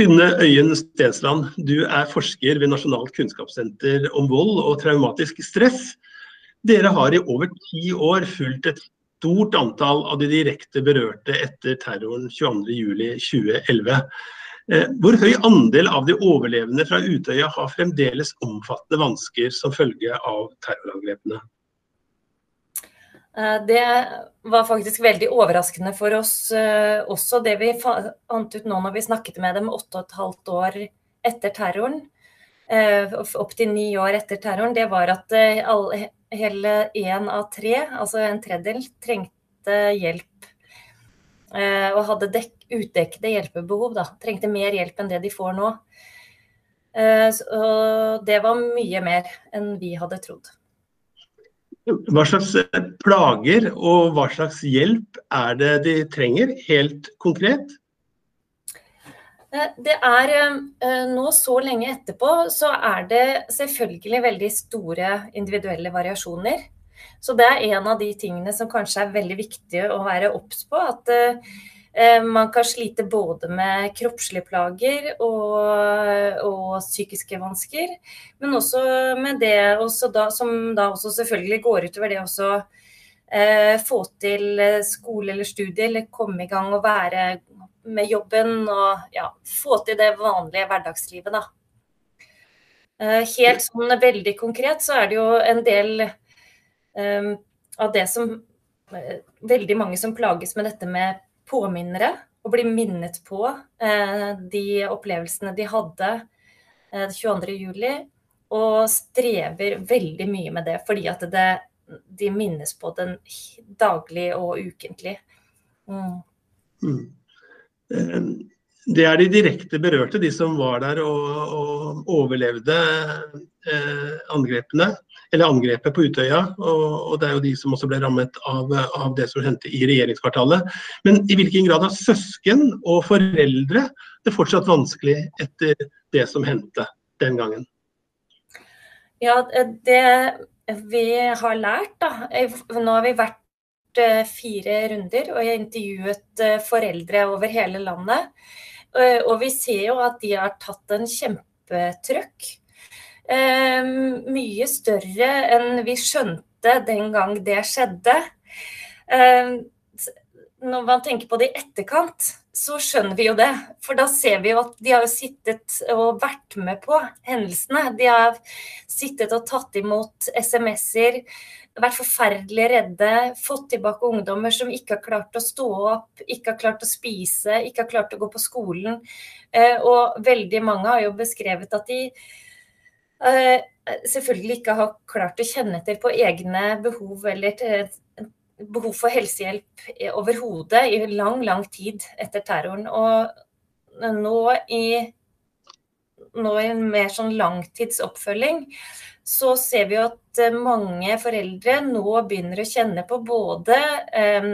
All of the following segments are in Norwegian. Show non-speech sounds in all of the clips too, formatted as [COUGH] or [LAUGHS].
Synne Øyen Stensland, du er forsker ved Nasjonalt kunnskapssenter om vold og traumatisk stress. Dere har i over ti år fulgt et stort antall av de direkte berørte etter terroren 22.07.2011. Eh, hvor høy andel av de overlevende fra Utøya har fremdeles omfattende vansker som følge av terrorangrepene? Eh, det var faktisk veldig overraskende for oss eh, også, det vi fant ut nå når vi snakket med dem åtte og et halvt år etter terroren. opptil opp til ni år etter terroren. Det var at hele én av tre, altså en tredjedel, trengte hjelp. Og hadde utdekkede hjelpebehov. Da. Trengte mer hjelp enn det de får nå. Så det var mye mer enn vi hadde trodd. Hva slags eh, plager og hva slags hjelp er det de trenger, helt konkret? Eh, det er eh, nå så lenge etterpå, så er det selvfølgelig veldig store individuelle variasjoner. Så det er en av de tingene som kanskje er veldig viktig å være obs på. At man kan slite både med kroppslige plager og, og psykiske vansker, men også med det også da, som da også selvfølgelig går utover det å eh, få til skole eller studie, eller komme i gang og være med jobben og ja, få til det vanlige hverdagslivet, da. Eh, helt sånn veldig konkret så er det jo en del eh, av det som eh, Veldig mange som plages med dette med påminnere og bli minnet på eh, de opplevelsene de hadde eh, 22.07. Og strever veldig mye med det, fordi at det, de minnes på den daglig og ukentlig. Mm. Mm. Eh, det er de direkte berørte, de som var der og, og overlevde eh, angrepene eller angrepet på Utøya. Og, og, det er jo de som også ble rammet av, av, det som hendte i regjeringskvartalet. Men i hvilken grad har søsken og foreldre det fortsatt vanskelig etter det som hendte den gangen? Ja, det vi har lært, da Nå har vi vært eh, fire runder, og jeg intervjuet eh, foreldre over hele landet. Eh, og vi ser jo at de har tatt en kjempetrøkk mye større enn vi skjønte den gang det skjedde. Eh, når man tenker på det i etterkant, så skjønner vi jo det. For da ser vi jo at de har jo sittet og vært med på hendelsene. De har sittet og tatt imot SMS-er, vært forferdelig redde, fått tilbake ungdommer som ikke har klart å stå opp, ikke har klart å spise, ikke har klart å gå på skolen. Eh, og veldig mange har jo beskrevet at de Eh, selvfølgelig ikke har klart å kjenne etter på egne behov eller behov for helsehjelp overhodet i lang, lang tid etter terroren. Og nå i, nå i en mer sånn langtidsoppfølging så ser vi at mange foreldre nå begynner å kjenne på både eh,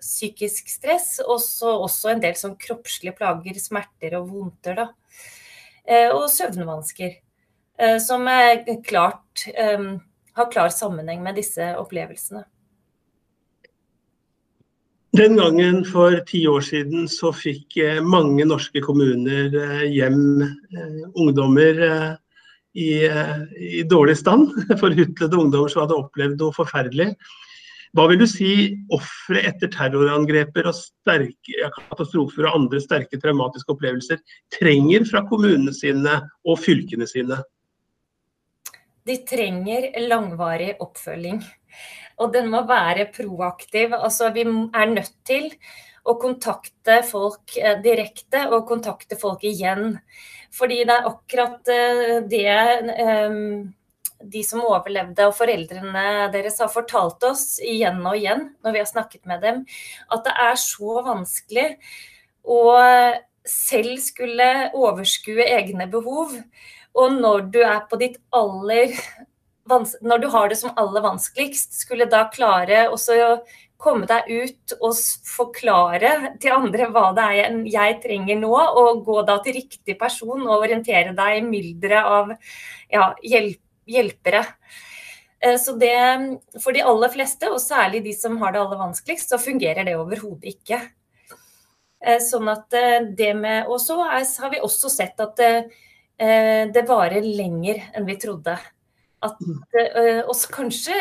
psykisk stress og også en del sånn kroppslige plager, smerter og vondter. Da. Eh, og søvnvansker. Eh, som klart, har klar sammenheng med disse opplevelsene. Den gangen for ti år siden så fikk eh, mange norske kommuner eh, hjem ungdommer i, i dårlig stand. [LAUGHS] Forhutlede ungdommer som hadde opplevd noe forferdelig. Hva vil du si ofre etter terrorangreper og sterke katastrofer og andre sterke traumatiske opplevelser trenger fra kommunene sine og fylkene sine? De trenger langvarig oppfølging. Og den må være proaktiv. Altså, vi er nødt til å kontakte folk eh, direkte og kontakte folk igjen. Fordi det er akkurat eh, det eh, de som overlevde og foreldrene deres har fortalt oss igjen og igjen når vi har snakket med dem, at det er så vanskelig å selv skulle overskue egne behov. Og når du er på ditt aller Når du har det som aller vanskeligst, skulle da klare også å komme deg ut og forklare til andre hva det er jeg trenger nå, og gå da til riktig person og orientere deg i mylderet av ja, hjelpere. Eh, så det, For de aller fleste, og særlig de som har det aller vanskeligst, så fungerer det overhodet ikke. Sånn at det med Og så har vi også sett at det, det varer lenger enn vi trodde. At, også kanskje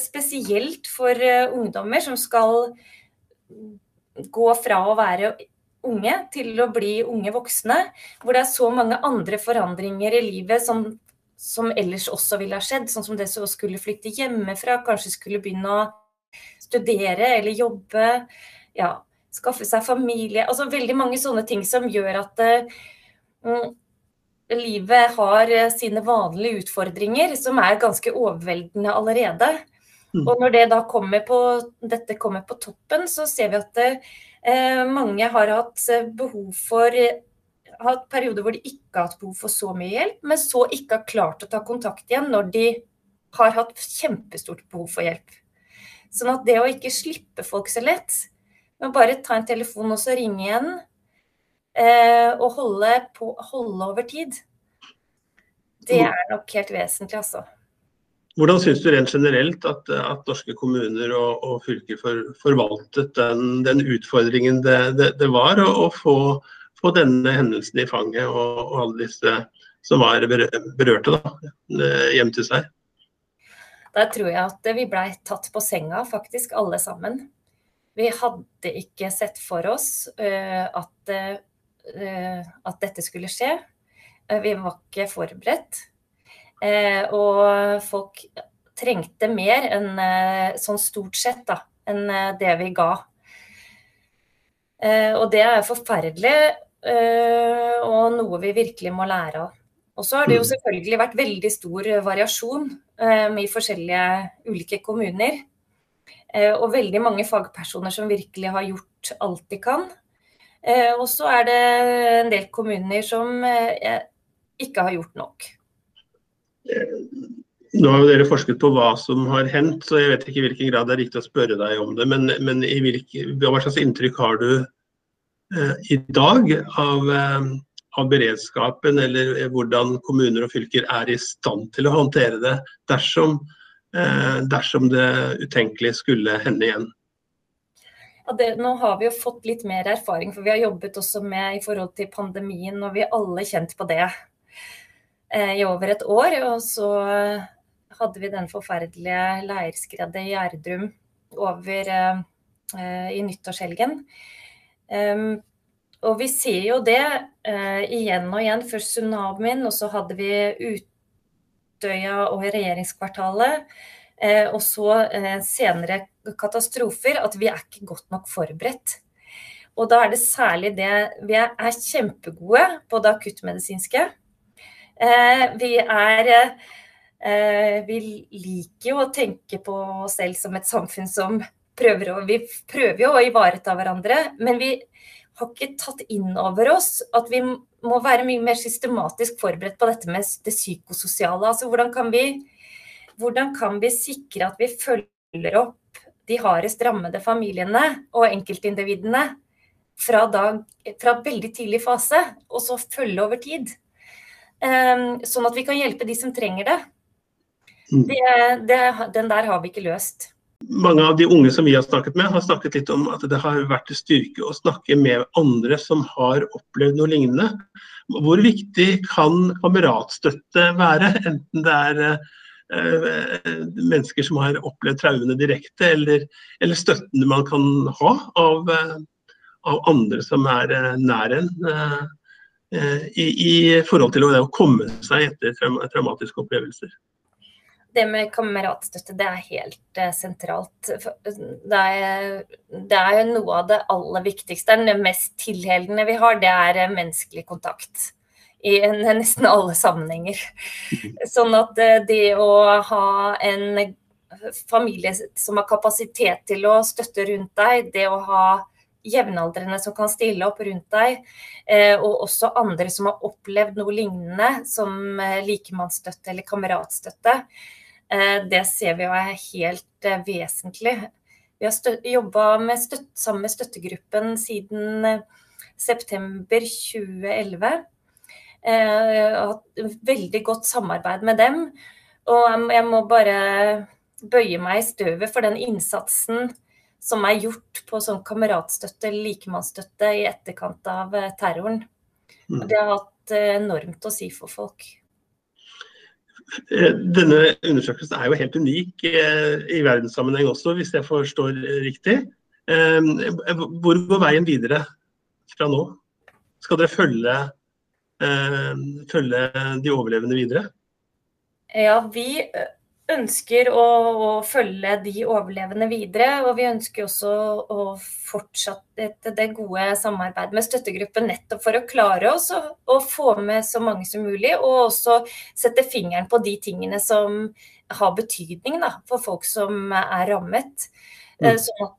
spesielt for ungdommer som skal gå fra å være unge til å bli unge voksne, hvor det er så mange andre forandringer i livet som, som ellers også ville ha skjedd. Sånn som det å skulle flytte hjemmefra, kanskje skulle begynne å studere eller jobbe. Ja, skaffe seg familie. Altså veldig mange sånne ting som gjør at uh, livet har sine vanlige utfordringer, som er ganske overveldende allerede. Mm. Og når det da kommer på, dette kommer på toppen, så ser vi at eh, mange har hatt eh, behov for hatt perioder hvor de ikke har hatt behov for så mye hjelp, men så ikke har klart å ta kontakt igjen når de har hatt kjempestort behov for hjelp. Sånn at det å ikke slippe folk så lett, men bare ta en telefon og så ringe igjen, eh, og holde, på, holde over tid, det er nok helt vesentlig, altså. Hvordan syns du rent generelt at, at norske kommuner og, og fylker for, forvaltet den, den utfordringen det, det, det var å, å få, få, denne hendelsen i fanget og, og alle disse som var berørte, da, hjem til seg? Der tror jeg at vi blei tatt på senga, faktisk, alle sammen. Vi hadde ikke sett for oss uh, at, uh, at, dette skulle skje. Uh, vi var ikke forberedt. Eh, og folk trengte mer enn eh, sånn stort sett da, enn eh, det vi ga. Og det er forferdelig, og noe vi virkelig må lære av. Og så har det jo mm. selvfølgelig vært veldig stor variasjon i forskjellige ulike kommuner. Og veldig mange fagpersoner som virkelig har gjort alt de kan. Og så er det en del kommuner som ikke har gjort nok. Nå har jo dere forsket på hva som har hendt, så jeg vet ikke i hvilken grad det er riktig å spørre deg om det. Men, men hvilke, hva slags inntrykk har du eh, i dag av, eh, av, beredskapen, eller hvordan kommuner og fylker er i stand til å håndtere det dersom, eh, dersom det utenkelige skulle hende igjen? Det, nå har vi jo fått litt mer erfaring, for vi har jobbet også med i forhold til pandemien, og vi har alle kjent på det. Eh, i over et år. Og så hadde vi den forferdelige leirskredet i Gjerdrum over eh, i nyttårshelgen. Um, og vi ser jo det uh, igjen og igjen. Først tsunamien, og så hadde vi Utøya og regjeringskvartalet. Uh, og så senere katastrofer. At vi er ikke godt nok forberedt. Og da er det særlig det Vi er, kjempegode på det akuttmedisinske. Eh, vi er eh, Vi liker jo å tenke på oss selv som et samfunn som prøver å Vi prøver jo å ivareta hverandre, men vi har ikke tatt inn over oss at vi må være mye mer systematisk forberedt på dette med det psykososiale. Altså hvordan kan vi, hvordan kan vi sikre at vi følger opp de hardest rammede familiene og enkeltindividene fra, dag, fra veldig tidlig fase, og så følge over tid? Ehm, sånn at vi kan hjelpe de som trenger det. Mm. det, det den der har vi ikke løst. Mange av de unge som vi har snakket med, har snakket litt om at det har vært en styrke å snakke med andre som har opplevd noe lignende. Hvor viktig kan kameratstøtte være, enten det er eh, mennesker som har opplevd traumene direkte, eller, eller støtten man kan ha av, eh, av andre som er eh, nær en. Eh, Eh, i, i, forhold til å, komme seg etter traumatiske opplevelser. Det med kameratstøtte det er helt sentralt. Det er, det er, jo noe av det aller viktigste. Det mest tilhelende vi har, det er menneskelig kontakt. I nesten alle sammenhenger. [LAUGHS] Sånn at uh, det å ha en familie som har kapasitet til å støtte rundt deg, det å ha jevnaldrende som kan stille opp rundt deg, eh, og også andre som har opplevd noe lignende, som eh, likemannsstøtte eller kameratstøtte. Eh, det ser vi jo er helt vesentlig. Vi har jobba sammen med støttegruppen siden september 2011. Hatt veldig godt samarbeid med dem. Og jeg må bare bøye meg i støvet for den innsatsen som er gjort på sånn kameratstøtte likemannsstøtte i etterkant av eh, terroren. Og Det har hatt eh, enormt å si for folk. Denne undersøkelsen er jo helt unik i verdenssammenheng også, hvis jeg forstår riktig. Hvor går veien videre fra nå? Skal dere følge, følge de overlevende videre? Ja, vi ønsker å, å, følge de overlevende videre. Og vi ønsker også å fortsette det gode samarbeidet med støttegruppen nettopp for å klare oss å få med så mange som mulig, og også sette fingeren på de tingene som har betydning da, for folk som er rammet. Mm. Sånn at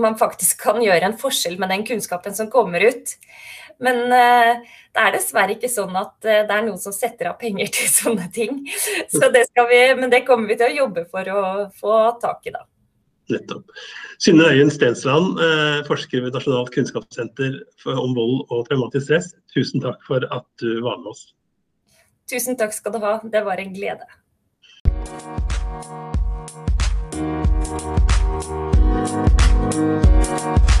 man faktisk kan gjøre en forskjell med den kunnskapen som kommer ut. Men uh, det er dessverre ikke sånn at uh, det er noen som setter av penger [LAUGHS] til sånne ting. Så det vi, men det kommer vi til å jobbe for å få tak i, da. Nettopp. Synne Øyen Stensland, uh, forsker ved Nasjonalt kunnskapssenter om vold og traumatisk stress. Tusen takk for at du var med oss. Tusen takk skal du ha. Det var en glede. Música